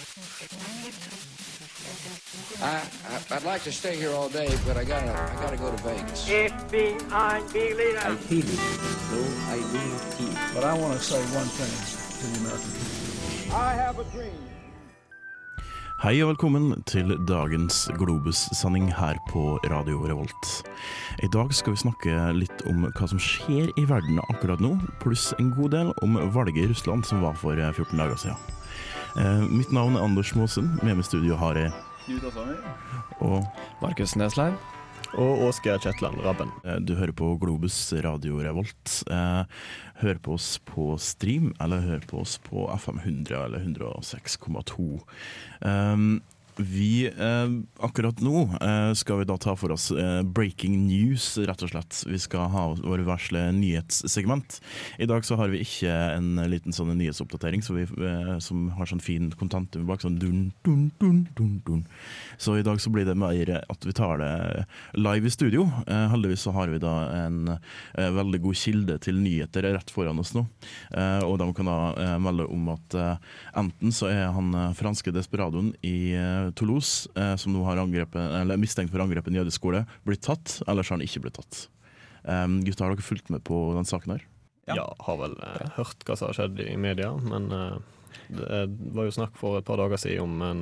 I, I I'd like to stay here all day, but I gotta I gotta go to Vegas. FBI leader. I feel it, though I do not feel. But I want to say one thing to the American people. I have a dream. Hei og velkommen til dagens Globus-sending her på Radio Revolt. I dag skal vi snakke litt om hva som skjer i verden akkurat nå, pluss en god del om valget i Russland som var for 14 dager siden. Eh, mitt navn er Anders Maasen, med meg i studio har jeg og Markus Nesleim. Og Åsgeir Kjetland Rabben. eh, du hører på Globus Radio Revolt. Eh, hør på oss på stream, eller hør på oss på FM 100 eller 106,2. Vi, eh, akkurat nå eh, skal vi da ta for oss eh, breaking news, rett og slett. Vi skal ha vår versle nyhetssegment. I dag så har vi ikke en liten sånn nyhetsoppdatering så vi, eh, som har sånn fin kontantum bak. Sånn dun, dun, dun, dun, dun. Så i dag så blir det mer at vi tar det live i studio. Eh, heldigvis så har vi da en eh, veldig god kilde til nyheter rett foran oss nå. Og de kan da melde om at enten så er han franske desperadoen i Toulouse, eh, som nå har angrepet, eller er mistenkt for angrepet i en jødisk skole, blitt tatt, eller så har han ikke blitt tatt. Um, gutta, har dere fulgt med på den saken her? Ja. har vel eh, hørt hva som har skjedd i media, men eh, det var jo snakk for et par dager siden om en,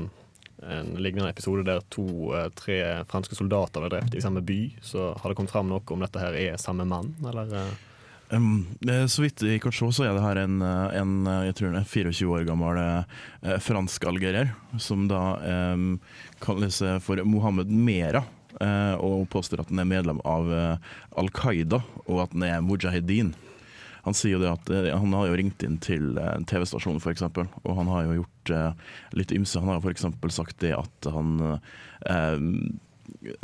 en lignende episode der to-tre franske soldater ble drept i samme by. Så har det kommet fram noe om dette her er samme mann, eller? Eh? Så vidt jeg kan se, så er det her en, eh, en eh, jeg tror det er 24 år gammel fransk algerer, som da eh, kaller seg for Mohammed Mera. og påstår at han er medlem av Al Qaida, og at han er mujahedin. Han sier jo det at han har jo ringt inn til en TV-stasjonen, f.eks., og han har jo gjort litt ymse. Han har f.eks. sagt det at han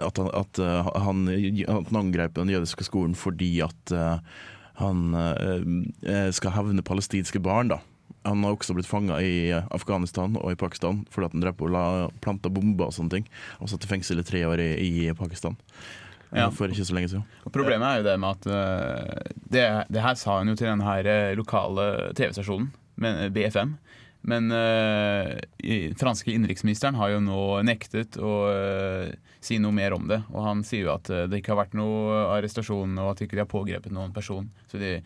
at han, at, han, at han angrep den jødiske skolen fordi at han eh, skal hevne palestinske barn. da. Han har også blitt fanga i Afghanistan og i Pakistan fordi at han drev og la planta bomber og sånne ting. Og satt i fengsel i tre år i, i Pakistan. eh, Ja. For ikke så lenge siden. Og Problemet er jo det med at uh, det, det her sa han jo til den her eh, lokale TV-stasjonen, eh, BFM. Men uh, franske innenriksministeren har jo nå nektet å uh, si noe mer om det. Og han sier jo at eh, det ikke har vært noe arrestasjon, og at ikke de har pågrepet noen person. Så de,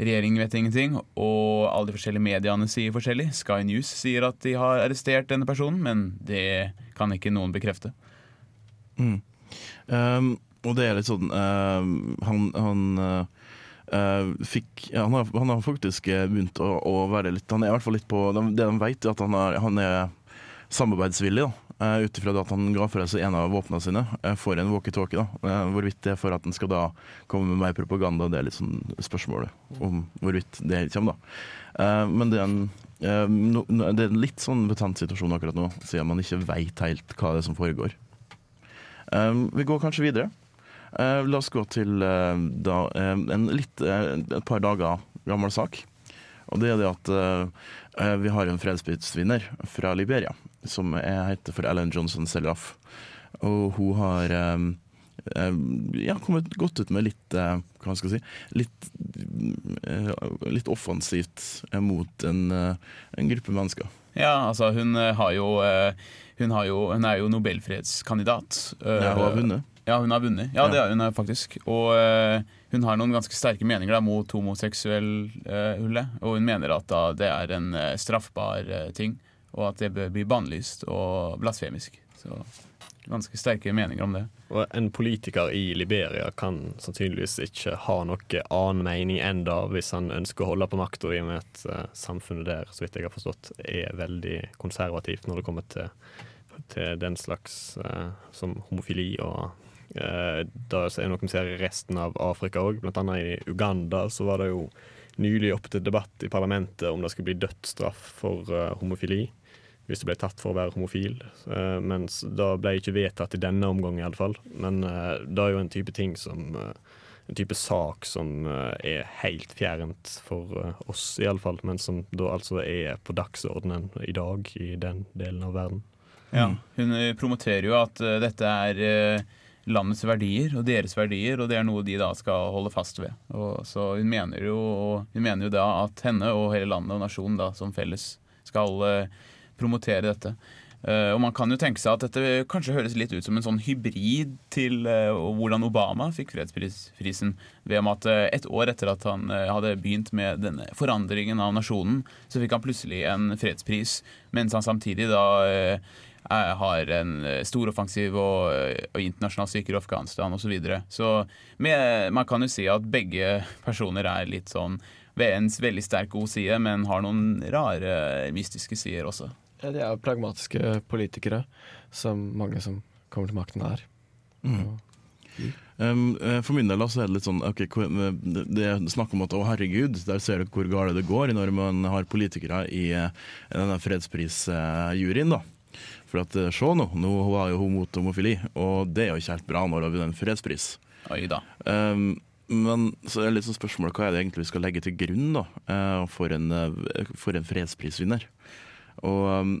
regjeringen vet ingenting, og alle de forskjellige mediene sier forskjellig. Sky News sier at de har arrestert denne personen, men det kan ikke noen bekrefte. Mm. Um, og det er litt sånn uh, Han, han fikk han, har, han har faktisk uh, begynt å, å være litt Han er i hvert fall litt på Det de vet, er at han er, han er samarbeidsvillig. da uh, Ut ifra at han ga fra seg en av våpnene sine for en walkietalkie. Hvorvidt det er for at han skal da komme med mer propaganda, det er litt sånn spørsmålet om hvorvidt det kommer. da Men det er, en, det er en litt sånn betent situasjon akkurat nå, siden man ikke veit helt hva det er som foregår. Vi går kanskje videre. Uh, la oss gå til uh, da, um, en litt, et par dager gammel sak. Og det er det at vi har en fredsprisvinner fra Liberia som er, heter for Ellen Johnson Selraff. Og hun har ja, kommet godt ut med litt hva skal jeg si litt, litt offensivt mot en, en gruppe mennesker. Ja, altså hun eh, har jo eh, Hun, har jo, hun er jo nobelfredskandidat. Eh, Ja, hun har vunnet. Ja, hun har vunnet. Ja, det har hun er faktisk. Og uh, hun har noen ganske sterke meninger da, mot homoseksuelle. og hun mener at da, det er en uh, straffbar ting, og at det bør bli bannlyst og blasfemisk. Så ganske sterke meninger om det. Og en politiker i Liberia kan sannsynligvis ikke ha noe annen mening enn da hvis han ønsker å holde på makta, i og med at uh, samfunnet der, så vidt jeg har forstått, er veldig konservativt når det kommer til, til den slags uh, som homofili og uh, da er det noe vi ser i resten av Afrika òg. Annet i Uganda så var det jo nylig opp til debatt i parlamentet om det skulle bli dødsstraff for eh, homofili hvis du ble tatt for å være homofil. Uh, mens da ble ikke vedtatt i denne omgang, iallfall. Men det er jo en type ting som En type sak som er helt fjernt for oss, iallfall. Men som da altså er på dagsordenen i dag i den delen av verden. Ja. Hun eh, promoterer jo at eh, dette er eh, landets verdier og deres verdier, og det er noe de da skal holde fast ved. Og, så hun mener, jo, hun mener jo da at henne og hele landet og nasjonen da som felles skal eh, promotere dette. Eh, og man kan jo tenke seg at dette kanskje høres litt ut som en sånn hybrid til eh, hvordan Obama fikk fredsprisen. Ved at et år etter at han hadde begynt med denne forandringen av nasjonen, så fikk han plutselig en fredspris, mens han samtidig da har en eh, stor offensiv og, eh, og internasjonal styrker i Afghanistan osv. Så, videre. så med, man kan jo si at begge personer er litt sånn ved en veldig sterk god side, men har noen rare mystiske sider også. Ja, de er pragmatiske politikere, som mange som kommer til makten er. Um, eh, for min del da, så er det litt sånn okay, det er snakk om at å herregud, der ser du hvor galt det går når man har politikere i denne fredsprisjuryen. da. For at eh, se nå, nå var jo hun mot homofili, og det er jo ikke helt bra når hun har vunnet en fredspris. Oi da. Um, men så er det sånn spørsmålet, hva er det egentlig vi skal legge til grunn da, eh, for, en, eh, for en fredsprisvinner. Og um,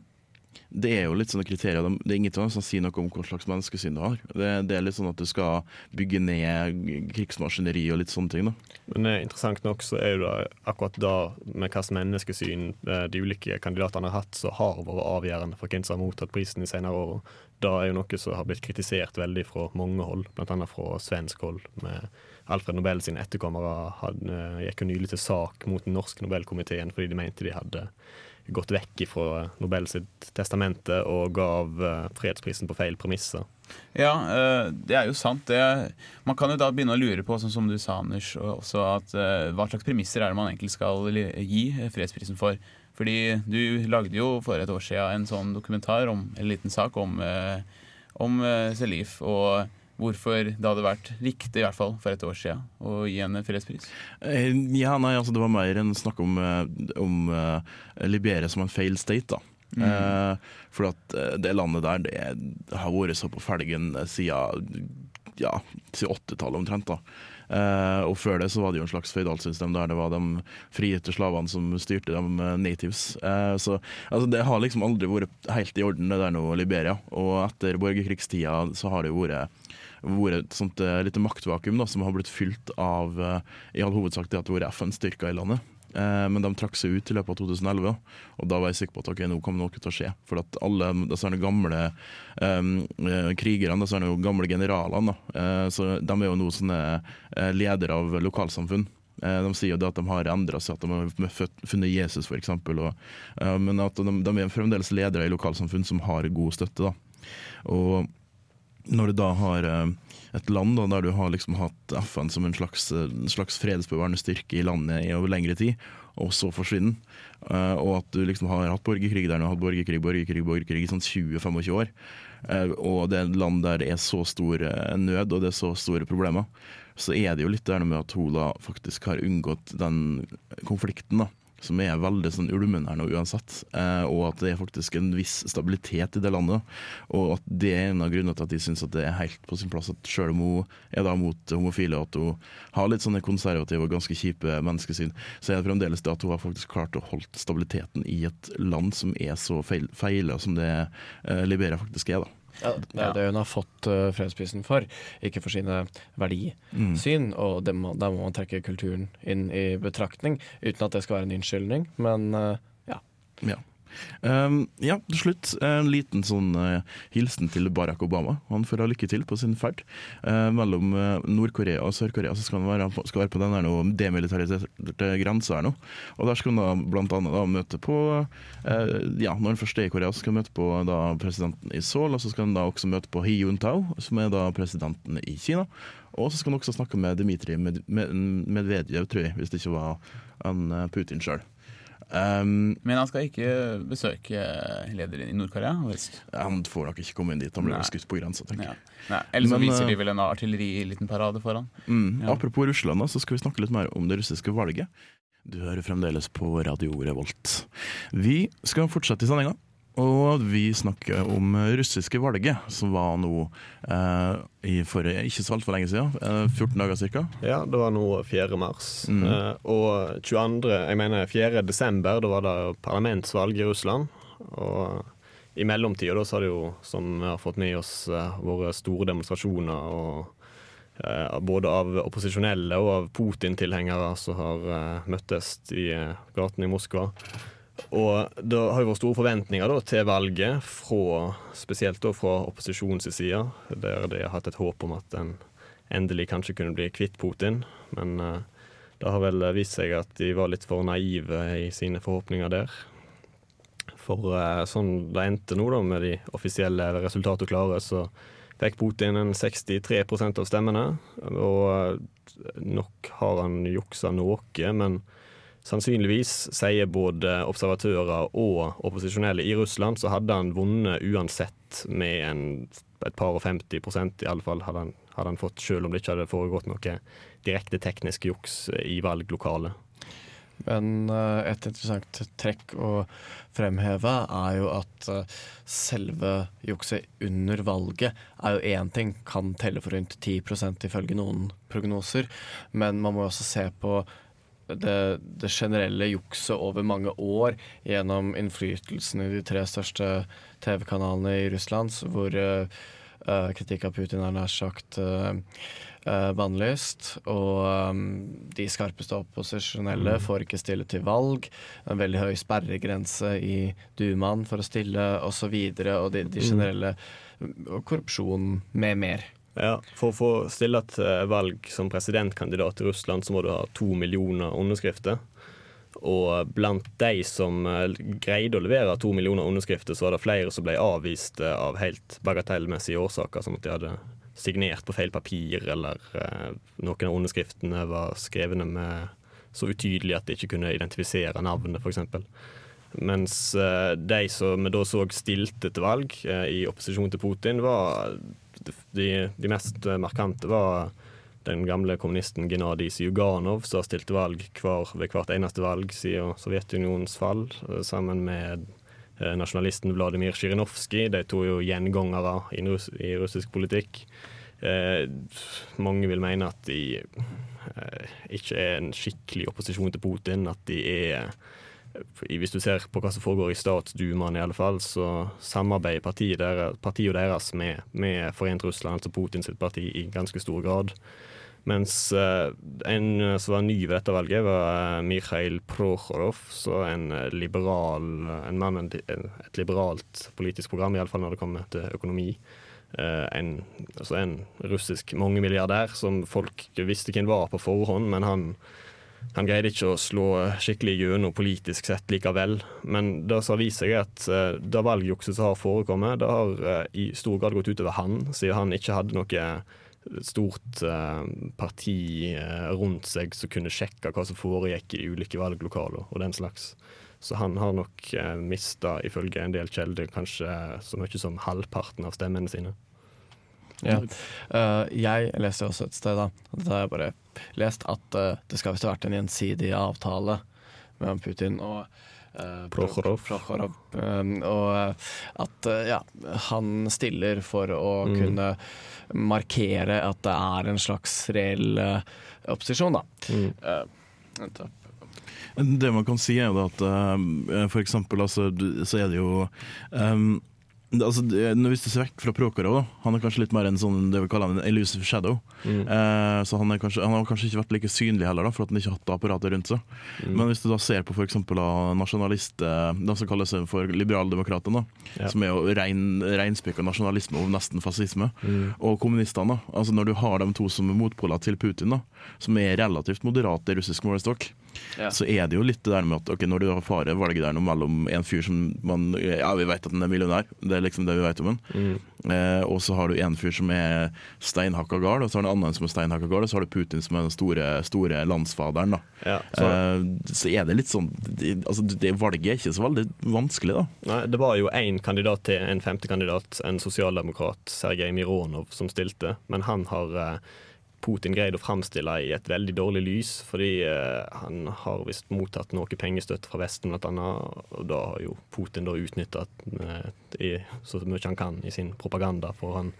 det er jo litt sånne kriterier. Det er ingenting som sier noe om hva slags menneskesyn du har. Det, det er litt sånn at du skal bygge ned krigsmaskineri og litt sånne ting. da. Men eh, interessant nok så er det akkurat da med hvilket menneskesyn eh, de ulike kandidatene har hatt, så har vært avgjørende for hvem som har mottatt prisen de senere årene. Det er jo noe som har blitt kritisert veldig fra mange hold, bl.a. fra svensk hold. med Alfred Nobel sine etterkommere hadde, eh, gikk jo nylig til sak mot den norske Nobelkomiteen fordi de mente de hadde gått vekk fra Nobel sitt testamente og gav eh, fredsprisen på feil premisser. Ja, eh, det er jo sant. Det, man kan jo da begynne å lure på, sånn som du sa, Anders, også at eh, hva slags premisser er det man egentlig skal gi fredsprisen for? Fordi du lagde jo for et år siden en sånn dokumentar, om, en liten sak, om, om Selif, og hvorfor det hadde vært riktig, i hvert fall for et år siden, å gi en fredspris. Eh, Ja, nei, altså Det var mer enn snakk om, eh, om eh, Liberia som en fail state. da. Eh, for at det landet der det, har vært så på felgen siden ja, siden 80-tallet omtrent. da. Eh, og før det så var det jo en slags føydalsystem der det var de frigitte slavene som styrte de natives. Eh, så altså, det har liksom aldri vært helt i orden, det der nå Liberia. Og etter borgerkrigstida så har det jo vært vært et sånt eh, lite maktvakuum da, som har blitt fylt av eh, i all hovedsak det at det har vært FN-styrker i landet. Eh, men de trakk seg ut i løpet av 2011, og da var jeg sikker på at ok, nå kommer noe til å skje. For at alle disse gamle um, krigerne, disse gamle generalene, så de er jo nå sånne ledere av lokalsamfunn. De sier jo det at de har endra seg, at de har funnet Jesus f.eks. Uh, men at de, de er fremdeles ledere i lokalsamfunn som har god støtte. da. Og når du da har eh, et land da, der du har liksom hatt FN som en slags, eh, en slags fredsbevarende styrke i landet i over lengre tid, og så forsvinner eh, og at du liksom har hatt borgerkrig der nå, hatt borgerkrig, borgerkrig, borgerkrig i sånn 20-25 år, Uh, og det er et land der det er så stor eh, nød og det er så store problemer, så er det jo litt der med at hun da faktisk har unngått den konflikten da, som er veldig sånn ulmen her nå uansett, eh, og at det er faktisk en viss stabilitet i det landet. Og at det er en av grunnene til at de syns at det er helt på sin plass at selv om hun er da mot homofile, at hun har litt sånne konservative og ganske kjipe menneskesyn, så er det fremdeles det at hun har faktisk klart å holde stabiliteten i et land som er så feil, feila som det eh, Liberia faktisk er. da. Ja, det er det hun har fått uh, fredsprisen for, ikke for sine verdisyn. Og det må, må man trekke kulturen inn i betraktning, uten at det skal være en unnskyldning. Men uh, ja. Ja. Um, ja, til slutt en liten sånn uh, hilsen til Barack Obama. Han får ha lykke til på sin ferd Uh, mellom uh, Nord-Korea og Sør-Korea. Så skal han være, på- skal være på den demilitariserte grensa her nå. Og der skal han da blant annet da møte på eh, Ja, når han først er i Korea, så skal han møte på da presidenten i Seoul, og så skal han da også møte på Hi Yuntao, som er da presidenten i Kina. Og så skal han også snakke med Dmitrij Med Med Medvedev, tror jeg, hvis det ikke var han Putin sjøl. Um, Men han skal ikke besøke lederen i Nord-Korea? Han får nok ikke komme inn dit, han blir Nei. skutt på grensa, tenker Ja. jeg. Eller så Men, viser de eh, vel en artilleriliten parade foran. Mm. Ja. Apropos Russland, så skal vi snakke litt mer om det russiske valget. Du hører fremdeles på Radio Revolt. Vi skal fortsette i sendinga, og vi snakker om russiske valget, som var nå eh, i forrige, ikke så altfor lenge siden, eh, 14 dager cirka. Ja, det var nå 4. mars. Mm. Eh, og 22. jeg mener 4. desember, da var det parlamentsvalg i Russland. Og i mellomtida da så har det jo, som vi har fått med oss, eh, vært store demonstrasjoner. og eh, både av opposisjonelle og av Putin-tilhengere som har eh, møttes i gatene i Moskva. Og det har jo vært store forventninger da, til valget, fra, spesielt da fra opposisjonens side, der de har hatt et håp om at en endelig kanskje kunne bli kvitt Putin. Men uh, det har vel vist seg at de var litt for naive i sine forhåpninger der. For uh, sånn det endte nå, da, med de offisielle resultatene klare, så fikk Putin en 63% av stemmene. Og eh, nok har han juksa noe, men sannsynligvis, sier både observatører og opposisjonelle i Russland, så hadde han vunnet uansett med en, et par og 50% i alle fall hadde han, hadde han fått, selv om det ikke hadde foregått noe direkte teknisk juks i valglokalet. Men eh, et interessant trekk å fremheve er jo at eh, selve jukset under valget er jo én ting, kan telle for rundt 10% ifølge noen prognoser, men man må også se på det, det generelle jukset over mange år gjennom innflytelsen i de tre største TV-kanalene i Russland, hvor uh, kritikk av Putin er nær sagt uh, uh, bannlyst. Og um, de skarpeste opposisjonelle får ikke stille til valg. En veldig høy sperregrense i dumaen for å stille, osv. Og, så og de, de generelle korrupsjonen med mer. Ja, For å få stille et eh, valg som presidentkandidat i Russland, så må du ha to millioner underskrifter. Og blant de som eh, greide å levere to millioner underskrifter, så var det flere som ble avvist eh, av helt bagatellmessige årsaker, som at de hadde signert på feil papir, eller noen av underskriftene var skrevne med så utydelig at de ikke kunne identifisere navnet, f.eks. Mens de som vi da så stilte til valg i opposisjon til Putin, var de, de, mest markante var den gamle kommunisten Gennadij Zyuganov, som har stilt valg hver, ved hvert eneste valg siden Sovjetunionens fall, eh, sammen med eh, nasjonalisten Vladimir Sjirinovskij. De to er jo gjengangere i, russ, i russisk politikk. Eh, mange vil mene at de eh, ikke er en skikkelig opposisjon til Putin. At de er hvis du ser på hva som foregår i statsdumaen, i alle fall, så samarbeider partiet deres, partiet deres med, med, Forent Russland, altså Putins parti, i ganske stor grad. Mens uh, en som var ny ved dette valget, var uh, Mikhail Prokhorov, så en liberal en mann med et liberalt politisk program, iallfall når det kommer til økonomi. En, altså en russisk mangemilliardær som folk visste hvem var på forhånd, men han han greide ikke å slå skikkelig gjennom politisk sett likevel. Men det som har vist seg, er at uh, det valgjukset som har forekommet, det har uh, i stor grad gått utover han, siden han ikke hadde noe stort parti rundt seg som kunne sjekke hva som foregikk i ulike valglokaler og den slags. Så han har nok mista, ifølge en del kilder, kanskje så mye som halvparten av stemmene sine. Ja. Uh, jeg leste også et sted, da, dette har jeg bare lest, at uh, det skal visst ha vært en gjensidig avtale mellom Putin og uh, Prokhorov. Prokhorov um, og at ja, han stiller for å mm. kunne markere at det er en slags reell opposisjon, da. Mm. det man kan si, er jo at for eksempel altså, så er det jo um, altså, Hvis du ser vekk fra Prokhorov, han er kanskje litt mer en sånn det vi kaller en elusive shadow. Mm. Eh, så han, kanskje, han, har kanskje ikke vært like synlig heller, da, for at han ikke har hatt apparatet rundt seg. Mm. Men hvis du da ser på f.eks. nasjonalist, eh, de som kalles for liberaldemokratene, ja. som er jo rein, reinspikka nasjonalisme og nesten fascisme, mm. og kommunistene, altså når du har de to som er motpoler til Putin, da, som er relativt moderate i russisk målestokk, ja. så er det jo litt det der med at okay, når du har fare, valget der mellom en fyr som man Ja, vi vet at han er millionær, det er liksom det vi vet om han. Mm. Eh, og så har du en fyr som er steinhakka gal, og så har du en annen som er steinhakka gal, og så har du Putin som er den store, store landsfaderen. da. Ja, så. Eh, så. er det litt sånn det, altså, det Valget er ikke så veldig vanskelig, da. Nei, det var jo én kandidat til, en femte kandidat, en sosialdemokrat, Sergej Mironov, som stilte, men han har eh, Putin greid å framstille i et veldig dårlig lys, fordi eh, han har visst mottatt noe pengestøtte fra Vesten, bl.a., og da har jo Putin da utnytta eh, så mye han kan i sin propaganda. For han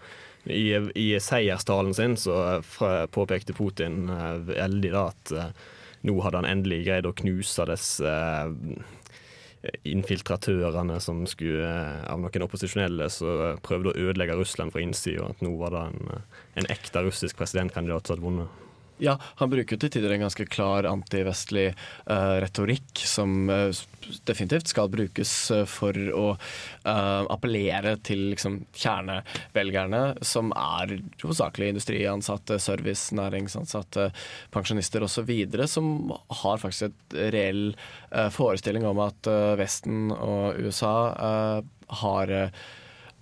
i, i seierstalen sin så fra, påpekte Putin eh, veldig da at eh, nå hadde han endelig greid å knuse disse eh, infiltratørene som skulle, eh, av noen opposisjonelle som prøvde å ødelegge Russland fra innsida, at nå var det en, eh, en ekte russisk presidentkandidat som hadde vunnet. Ja, han bruker til tider en ganske klar antivestlig uh, retorikk som uh, definitivt skal brukes eh, for å appellere til liksom, kjernevelgerne, som er hovedsakelig industriansatte, servicenæringsansatte, pensjonister osv., som har faktisk et reell forestilling om at Vesten og USA har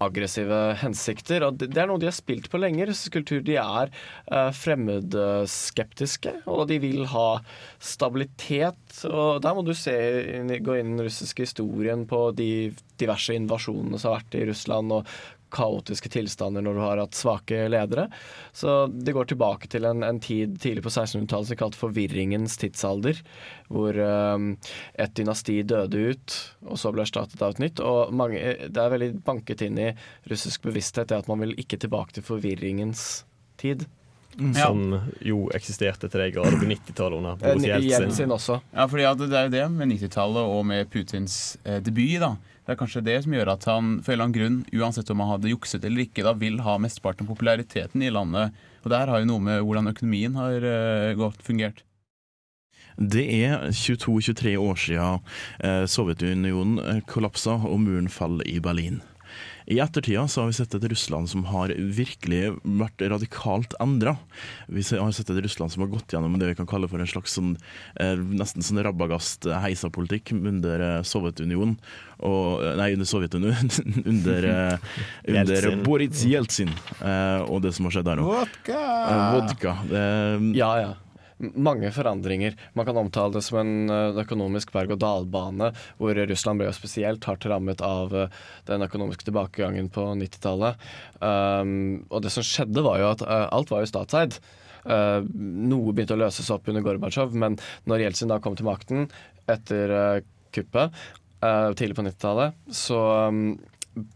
aggressive hensikter. og Det er noe de har spilt på lenge. Russisk kultur de er eh, fremmedskeptiske, og de vil ha stabilitet. og Der må du se, gå inn den russiske historien på de diverse invasjonene som har vært i Russland, og kaotiske tilstander når du har hatt svake ledere. Så det går tilbake til en, en tid tidlig på 1600-tallet som kalt forvirringens tidsalder, hvor eh, et dynasti døde ut, og så ble erstattet av et nytt. Og mange, det er veldig banket inn i russisk bevissthet det at man vil ikke tilbake til forvirringens tid. Mm. Som jo eksisterte til de grader på 90-tallet under Boris Jeltsin. Jeltsin også. Ja, fordi at det er jo det med 90-tallet og med Putins eh, debut. da. Det er kanskje det som gjør at han for en eller annen grunn, uansett om han hadde jukset eller ikke, da vil ha mesteparten av populariteten i landet. Og det her har jo noe med hvordan økonomien har godt gått, fungert. Det er 22-23 år siden eh, Sovjetunionen eh, kollapsa og muren faller i Berlin. I ettertida så har vi sett et Russland som har virkelig vært radikalt endra. Vi har sett et Russland som har gått gjennom det vi kan kalle for en slags sånn, eh, nesten sånn rabagast heisapolitikk under eh, Sovjetunionen. Og, eh, nei, under Sovjetunionen. under under. Boris Jeltsin eh, og det som har skjedd der nå. Vodka! vodka. Det, Ja, ja. Mange forandringer. Man kan omtale det som en eh, økonomisk berg-og-dal-bane, hvor Russland ble jo spesielt hardt rammet av eh, den økonomiske tilbakegangen på 90-tallet. Um, og det som skjedde, var jo at eh, alt var jo statseid. Uh, noe begynte å løses opp under Gorbatsjov, men når Jeltsin da kom til makten etter uh, kuppet uh, tidlig på 90-tallet, så um,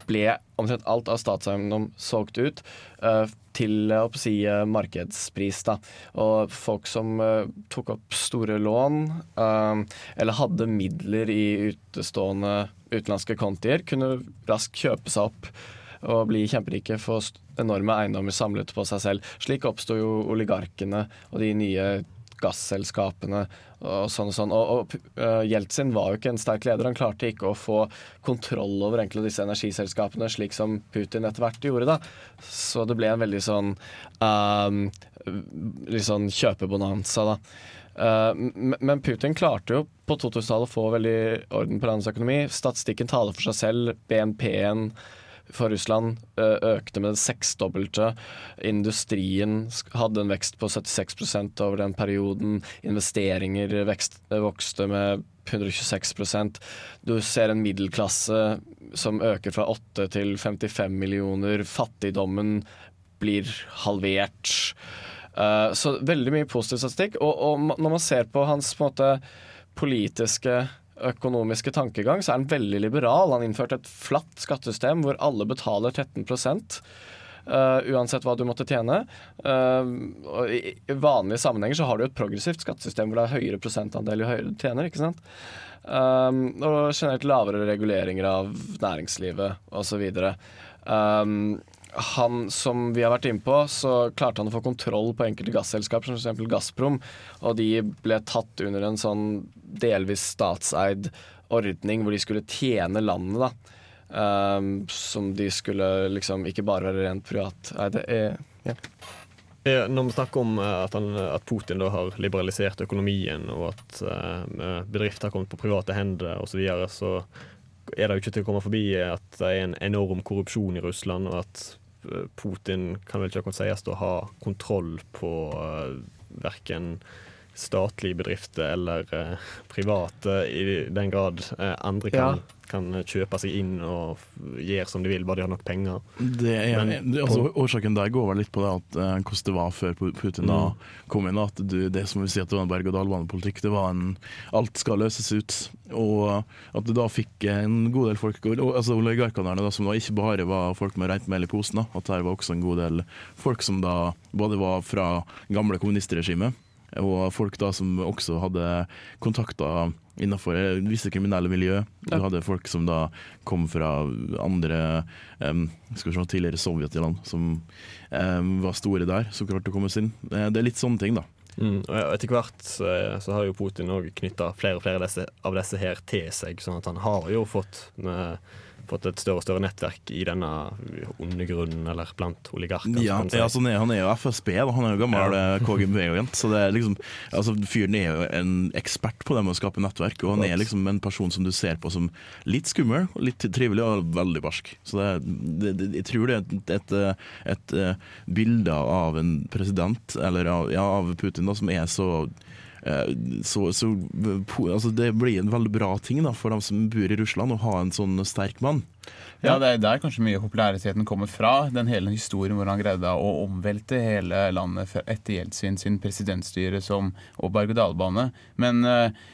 ble omtrent alt av statseiendom solgt ut eh, til eh, å si, eh, markedspris. Da. Og folk som eh, tok opp store lån, eller hadde midler i utestående utenlandske kontier, kunne raskt kjøpe seg opp og bli kjemperike, få enorme eiendommer samlet på seg selv. Slik oppsto jo oligarkene og de nye gasselskapene og sånn og sånn. Og, og uh, Jeltsin var jo ikke en sterk leder. Han klarte ikke å få kontroll over egentlig disse energiselskapene, slik som Putin etter hvert gjorde. da. Så det ble en veldig sånn um, litt sånn kjøpebonanza, da. Uh, men Putin klarte jo på 2000-tallet å få veldig orden på landets økonomi. Statistikken taler for seg selv. BNP-en for Russland eh, økte med det seksdobbelte. Industrien hadde en vekst på 76% over den perioden. Investeringer vekst, eh, vokste med 126% Du ser en middelklasse som øker fra 8 til 55 millioner. Fattigdommen blir halvert. Eh, så veldig mye positiv statistikk. Og, og når man ser på hans på måte, politiske økonomiske tankegang, så er han veldig liberal. Han innførte et flatt skattesystem hvor alle betaler 13 Uh, uansett hva du måtte tjene. Uh, i, I vanlige sammenhenger så har du et progressivt skattesystem hvor det er høyere prosentandel jo høyere du tjener. ikke sant? Um, og generelt lavere reguleringer av næringslivet osv. Um, han, som vi har vært inne på, så klarte han å få kontroll på enkelte gasselskaper, som f.eks. Gazprom, og de ble tatt under en sånn delvis statseid ordning hvor de skulle tjene landet, da. Um, som de skulle liksom ikke bare være rent privat. Nei, det er ja. Eh, Når vi snakker om eh, at, han, at Putin har liberalisert økonomien, og at uh, bedrifter har kommet på private hender osv., så, videre, så er det jo ikke til å komme forbi at det er en enorm korrupsjon i Russland, og at eh, Putin kan vel ikke akkurat sies å ha kontroll på uh, verken statlige bedrifter eller eh, private, i den grad eh, andre kan, kan kjøpe seg inn og gjøre som de vil, bare de har nok penger. Det er, Men altså, årsaken der går vel litt på det at uh, hvordan det var før Putin da Mm. kom inn. At du, det som vi sier at det var en berg-og-dal-banepolitikk. Det var en Alt skal løses ut. Og at du da fikk en god del folk og, altså Oligarkene der, da, som da ikke bare var folk med rent mel i posen, da, at her var også en god del folk som da både var fra gamle kommunistregimet, og folk da som også hadde kontakter innenfor visse kriminelle miljø. Du hadde folk som da kom fra andre um, skal vi se, tidligere sovjetland, som um, var store der, som klarte å komme seg inn. Eh, Det er litt sånne ting, da. Mm, og etter hvert eh, så har jo Putin òg knytta flere og flere av disse, av disse her til seg, sånn at han har jo fått, med, fått et større og større nettverk i denne undergrunnen, eller blant oligarker. Ja, si. altså, han, er, jo FSB, da. han er jo gammel ja. KGB-agent. Så det liksom altså, Fyren er jo en ekspert på det med å skape nettverk, og han er liksom en person som du ser på som litt skummel, litt trivelig og veldig barsk. Så det, det, det, jeg tror det er et, et, et, et eh, bilde av en president, eller av, ja, av Putin, da, som er så eh, så, så altså Det blir en veldig bra ting da for dem som bor i Russland, å ha en sånn sterk mann. Ja, det er der kanskje mye av populariteten kommer fra. Den hele historien hvor han greide å omvelte hele landet etter Jeltsin sin presidentstyre som og berg-og-dal-bane. Men eh,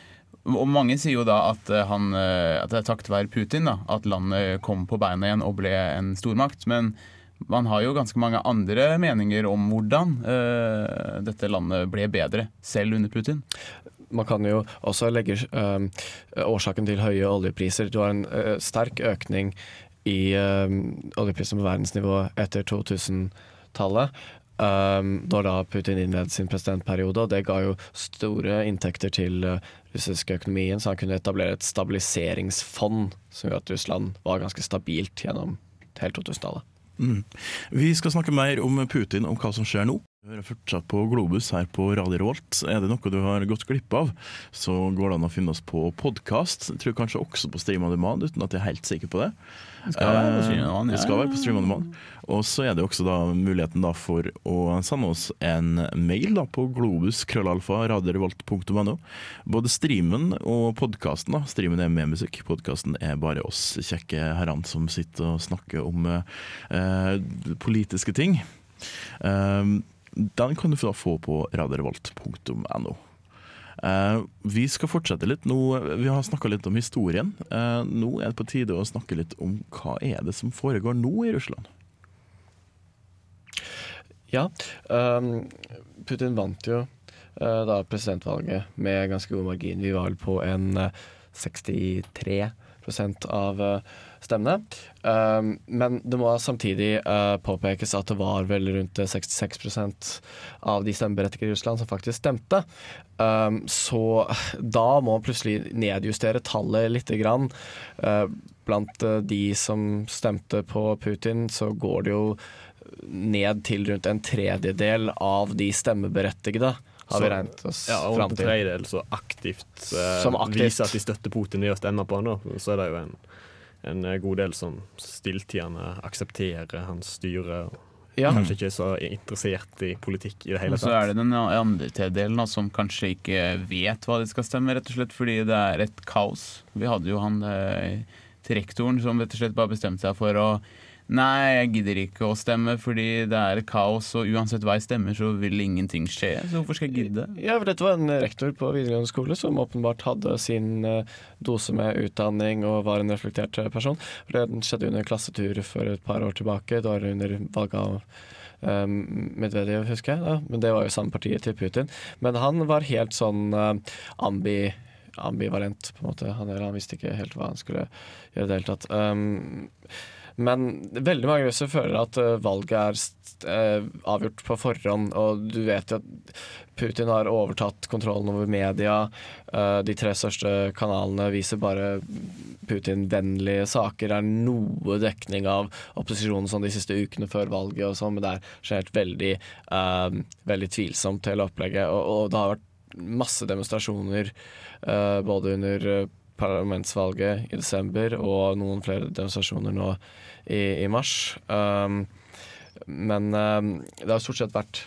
og mange sier jo da at, eh, han, eh, at det er takket være Putin da, at landet kom på beina igjen og ble en stormakt. Men man har jo ganske mange andre meninger om hvordan uh, dette landet ble bedre, selv under Putin. Man kan jo også legge uh, årsaken til høye oljepriser. Du har en uh, sterk økning i oljeprisen på verdensnivå etter 2000-tallet. Um, da da Putin innledet sin presidentperiode, og det ga jo store inntekter til uh, russisk økonomien, så han kunne etablere et stabiliseringsfond som gjorde at Russland var ganske stabilt gjennom hele 2000-tallet. Mm. Vi skal snakke mer om Putin, om hva som skjer nå. Du hører fortsatt på Globus her på Radio Revolt. Er det noe du har gått glipp av, så går det an å finne oss på podkast. Tror kanskje også på Stream on Demand, uten at jeg er helt sikker på det. Det skal være på Stream on Demand, Eh, ja. Demand. Og så er det også da muligheten da for å sende oss en mail da på globus.krøllalfa.radiorevolt.no. Både streamen og podkasten. Streamen er med musikk, podkasten er bare oss kjekke herrene som sitter og snakker om eh, politiske ting. Eh, den kan du da få på radiorevolt.no. Eh, vi skal fortsette litt. Nå, vi har snakka litt om historien. Eh, nå er det på tide å snakke litt om hva er det som foregår nå i Russland. Ja, um, Putin vant jo uh, da presidentvalget med ganske god margin. Vi var vel på en uh, 63 av uh, stemmene. Um, men det må samtidig uh, påpekes at det var vel rundt uh, 66% av de stemmeberettigede i Russland som faktisk stemte. Um, så da må man plutselig nedjustere tallet lite grann. Uh, blant de som stemte på Putin, så går det jo ned til rundt en tredjedel av de stemmeberettigede, har vi regnet oss Ja, og fram en til. tredjedel så aktivt, eh, Som aktivt. viser at de støtter Putin i å stemme på han, da. så er det jo en, en eh, god del som stilltiende aksepterer hans styre. og Ja. Kanskje ikke så interessert i politikk i det hele Og så er det den andre tredjedelen da, som kanskje ikke vet hva de skal stemme, rett og slett fordi det er et kaos. Vi hadde jo han eh, til rektoren som rett og slett bare bestemte seg for å Nei, jeg gidder ikke å stemme fordi det er kaos, og uansett hva jeg stemmer, så vil ingenting skje. Så hvorfor skal jeg gidde? Ja, for dette var en rektor på videregående skole som åpenbart hadde sin eh, dose med utdanning og var en reflektert eh, person. Det skjedde under klassetur for et par år tilbake. Det var under valget av eh, Medvedev, husker jeg. Ja, men det var jo samme partiet til Putin. Men han var helt sånn ambi ambivalent, på en måte. Han, han visste ikke helt hva han skulle gjøre i det hele tatt. Um, men veldig mange russere føler at eh, valget er eh, avgjort på forhånd, og du vet jo at Putin har overtatt kontrollen over media. Eh, de tre største kanalene viser bare Putin-vennlige saker. Det er noe dekning av opposisjonen sånn de siste ukene før valget, og sånn, men det er generelt veldig, veldig tvilsomt hele opplegget. Og, og det har vært masse demonstrasjoner både under parlamentsvalget i desember og noen flere demonstrasjoner nå i, i mars. Um, men um, det har stort sett vært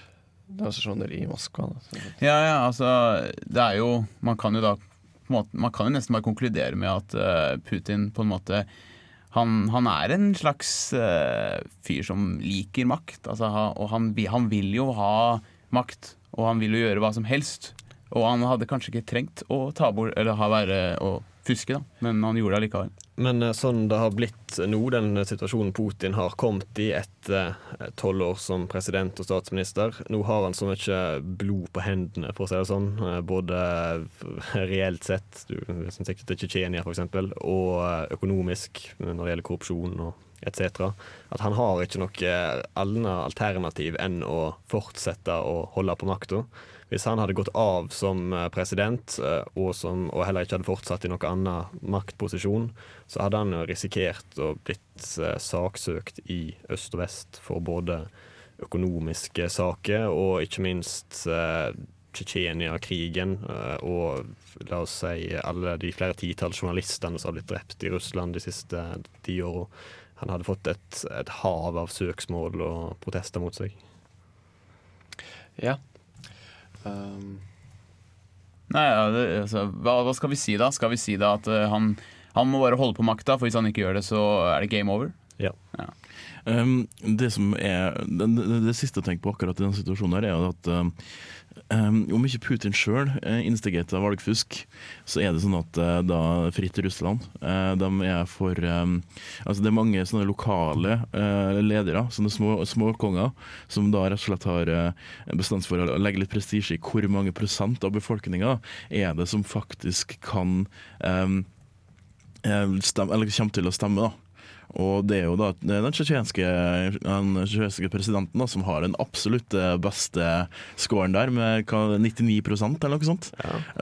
demonstrasjoner i Moskva. Da. Ja, ja, altså Det er jo Man kan jo da måte, Man kan jo nesten bare konkludere med at uh, Putin på en måte han, han er en slags uh, fyr som liker makt. Altså, og han, han vil jo ha makt, og han vil jo gjøre hva som helst. Og han hadde kanskje ikke trengt å ta bort Eller ha være å fuske, da, men han gjorde det allikevel. Men eh, sånn det har blitt nå, den situasjonen Putin har kommet i etter tolv år som president og statsminister Nå har han så mye blod på hendene, for å si det sånn. eh, Både reelt sett, du, som sikter til Tsjetsjenia f.eks., og eh, økonomisk når det gjelder korrupsjon og etc. At han har ikke noe annet alternativ enn å fortsette å holde på makta. Hvis han hadde gått av som eh, president, eh, og, som, og heller ikke hadde fortsatt i noen annen maktposisjon, så hadde han risikert å blitt eh, saksøkt i øst og vest for både økonomiske saker og ikke minst Tsjetsjenia-krigen og la oss si alle de flere titalls journalistene som har blitt drept i Russland de siste ti åra. Han hadde fått et, et hav av søksmål og protester mot seg. Ja. Um, Nei, altså, hva, hva skal vi si da? Skal vi si da at uh, han, han må bare holde på makta, for hvis han ikke gjør det, så er det game over? Um, det som er det, det, det siste jeg tenker på akkurat i denne situasjonen, her er at um, om ikke Putin sjøl instigerte valgfusk, så er det sånn at uh, da Fritt Russland uh, de er for um, Altså det er mange sånne lokale uh, ledere, sånne små småkonger, som da rett og slett har bestemt for å legge litt prestisje i hvor mange prosent av befolkninga er det som faktisk kan um, eh, stemme, eller kommer til å stemme. da og det er jo da den tsjetsjenske den tsjetsjenske presidenten da, som har den absolutt eh, beste scoren der, med 99% eller noe sånt.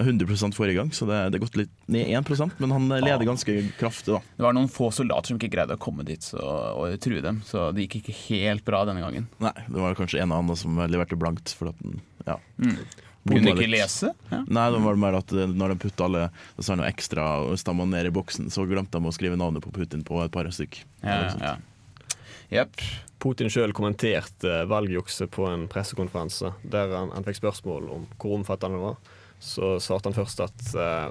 100% forrige gang, så det, det er gått litt ned 1% men han leder ganske kraftig, da. Det var noen få soldater som ikke greide å komme dit så, og true dem, så det gikk ikke helt bra denne gangen. Nei, det var kanskje en og annen som leverte blankt. For at den, ja. Mm. Kunne ikke lese? Ja. Nei, det var mer at eh, når de putta alle så noe ekstra stammene ned i boksen, så glemte de å skrive navnet på Putin på et par stykk. Sånt. ja. Jepp. Putin sjøl kommenterte valgjukset på en pressekonferanse der han, han fikk spørsmål om hvor omfattende det var. Så svarte han først at eh,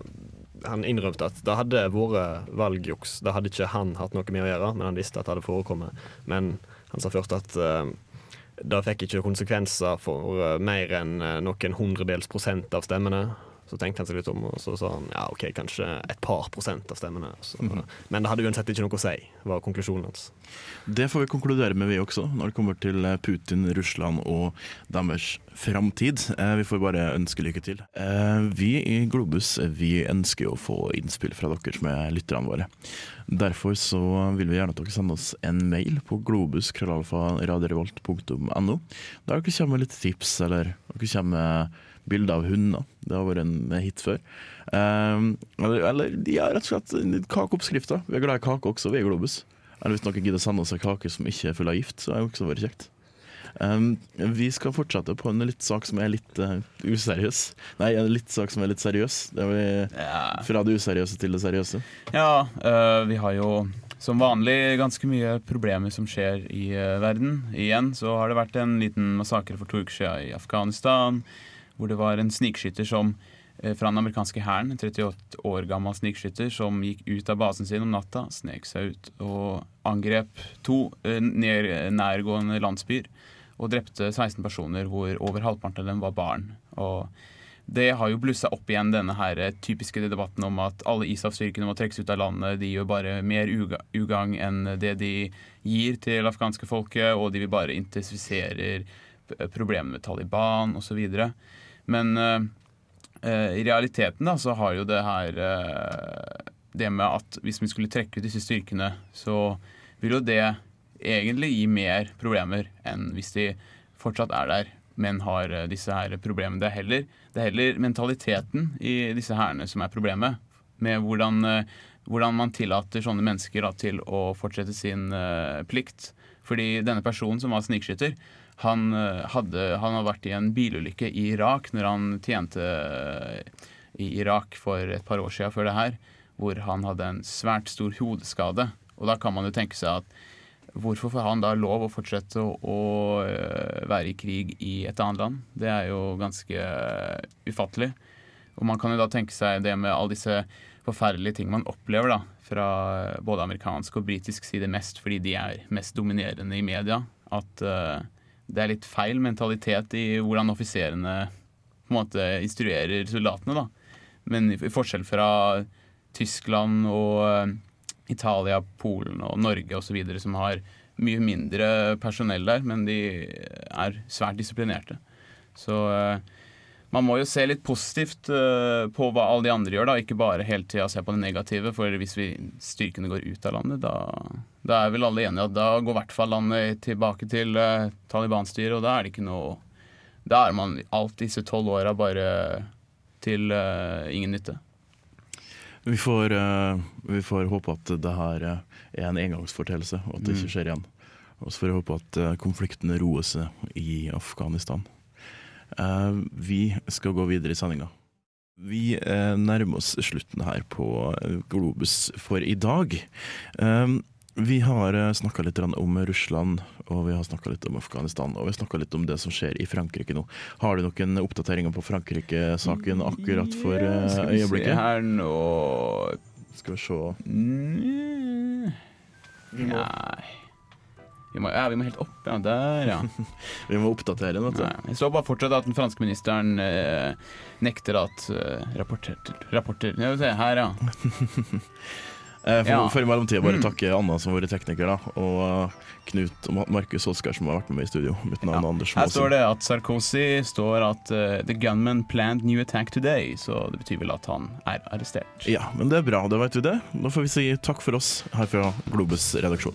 han innrømte at det hadde vært valgjuks. Det hadde ikke han hatt noe med å gjøre, men han visste at det hadde forekommet. Men han sa først at eh, det fikk ikke konsekvenser for eh, mer enn eh, noen hundredels prosent av stemmene. Så tenkte han seg litt om, og så sa han ja, OK, kanskje et par prosent av stemmene. Så, Men det hadde uansett ikke noe å si, var konklusjonen hans. Det får vi konkludere med, vi også, når det kommer til eh, Putin, Russland og deres framtid. Eh, Vi får bare ønske lykke til. Eh, Vi i Globus vi ønsker å få innspill fra dere som er lytterne våre. Derfor så vil vi gjerne at dere sender oss en mail på globus.radiorevolt.no. Der dere kommer med litt tips, eller dere kommer med bilder av hunder. Det har vært en hit før. Um, eller, eller ja, rett og slett kakeoppskrifter. Vi er glad i kake også, vi i Globus. Eller hvis noen gidder å sende oss en kake som ikke er full av gift, så er det også vært kjekt. Um, vi skal fortsette på en litt sak som er litt uh, useriøs. Nei, en litt sak som er litt seriøs. Det er vi Ja. fra det useriøse til det seriøse. Ja, uh, vi har jo som vanlig ganske mye problemer som skjer i uh, verden. Igjen så har det vært en liten massakre for to uker siden i Afghanistan, hvor det var en snikskytter som fra den amerikanske hæren, en 38 år gammel snikskytter, som gikk ut av basen sin om natta, snek seg ut og angrep to nærgående landsbyer og drepte 16 personer, hvor over halvparten av dem var barn. Og det har jo blussa opp igjen denne her typiske debatten om at alle ISAF-styrkene må trekkes ut av landet. De gjør bare mer uga ugagn enn det de gir til afghanske folket, og de vil bare intensifiserer problemene med Taliban osv. Men uh, eh, i realiteten da, så har jo det her uh, Det med at hvis vi skulle trekke ut disse styrkene, så vil jo det egentlig gi mer problemer enn hvis de fortsatt er der, men har eh, disse her problemene. Det er heller, det er heller mentaliteten i disse hærene som er problemet. Med hvordan, eh, hvordan man tillater sånne mennesker da, til å fortsette sin uh, plikt. Fordi denne personen som var snikskytter, han, hadde, han hadde vært i en bilulykke i Irak når han tjente i Irak for et par år siden før det her, hvor han hadde en svært stor hodeskade. Og da kan man jo tenke seg at hvorfor får han da lov å fortsette å, å øh, være i krig i et annet land? Det er jo ganske øh, ufattelig. Og man kan jo da tenke seg det med alle disse forferdelige ting man opplever da, fra øh, både amerikansk og britisk side mest fordi de er mest dominerende i media. At uh, det er litt feil mentalitet i hvordan offiserene på en måte instruerer soldatene. da. Men i, forskjell fra Tyskland og Italia, Polen og Norge osv. som har mye mindre personell der, men de er svært disiplinerte. Så eh, man må jo se litt positivt eh, på hva alle de andre gjør, da, ikke bare hele tida se på det negative. For hvis vi, styrkene går ut av landet, da, da er vel alle enige at da går i hvert fall landet tilbake til eh, Taliban-styret, og da er det ikke noe Da er man alt disse tolv åra bare til ingen nytte. Vi får, uh, vi får håpe at det her eh, er en engangsfortellelse, og at det ikke Mm. skjer igjen. Og så får jeg håpe at eh, konflikten roer seg i Afghanistan. Uh, vi skal gå videre i sendinga. Vi uh, nærmer oss slutten her på Globus for i dag. Eh, vi har snakka litt om Russland, og vi har snakka litt om Afghanistan. Og vi har snakka litt om det som skjer i Frankrike nå. Har du noen oppdateringer på Frankrike-saken akkurat for øyeblikket? Skal vi se her nå Skal vi se Mm, Nei vi må, ja, vi må helt opp, ja. Der, ja. Vi må oppdatere den, Jeg så bare fortsatt at den franske ministeren eh, nekter at eh, rapporter, rapporter her, ja. Eh, For, Ja. for i mellomtida bare Mm. takke Anna som har vært tekniker, da, og eh, Knut og Markus Oskar som har vært med meg i studio. Mitt navn er Anders Her står det at Sarkozy står at uh, The gunman planned new attack today, så det betyr vel at han er arrestert. Ja, men det er bra, da vet du det. Da får vi si takk for oss her fra Globus redaksjon.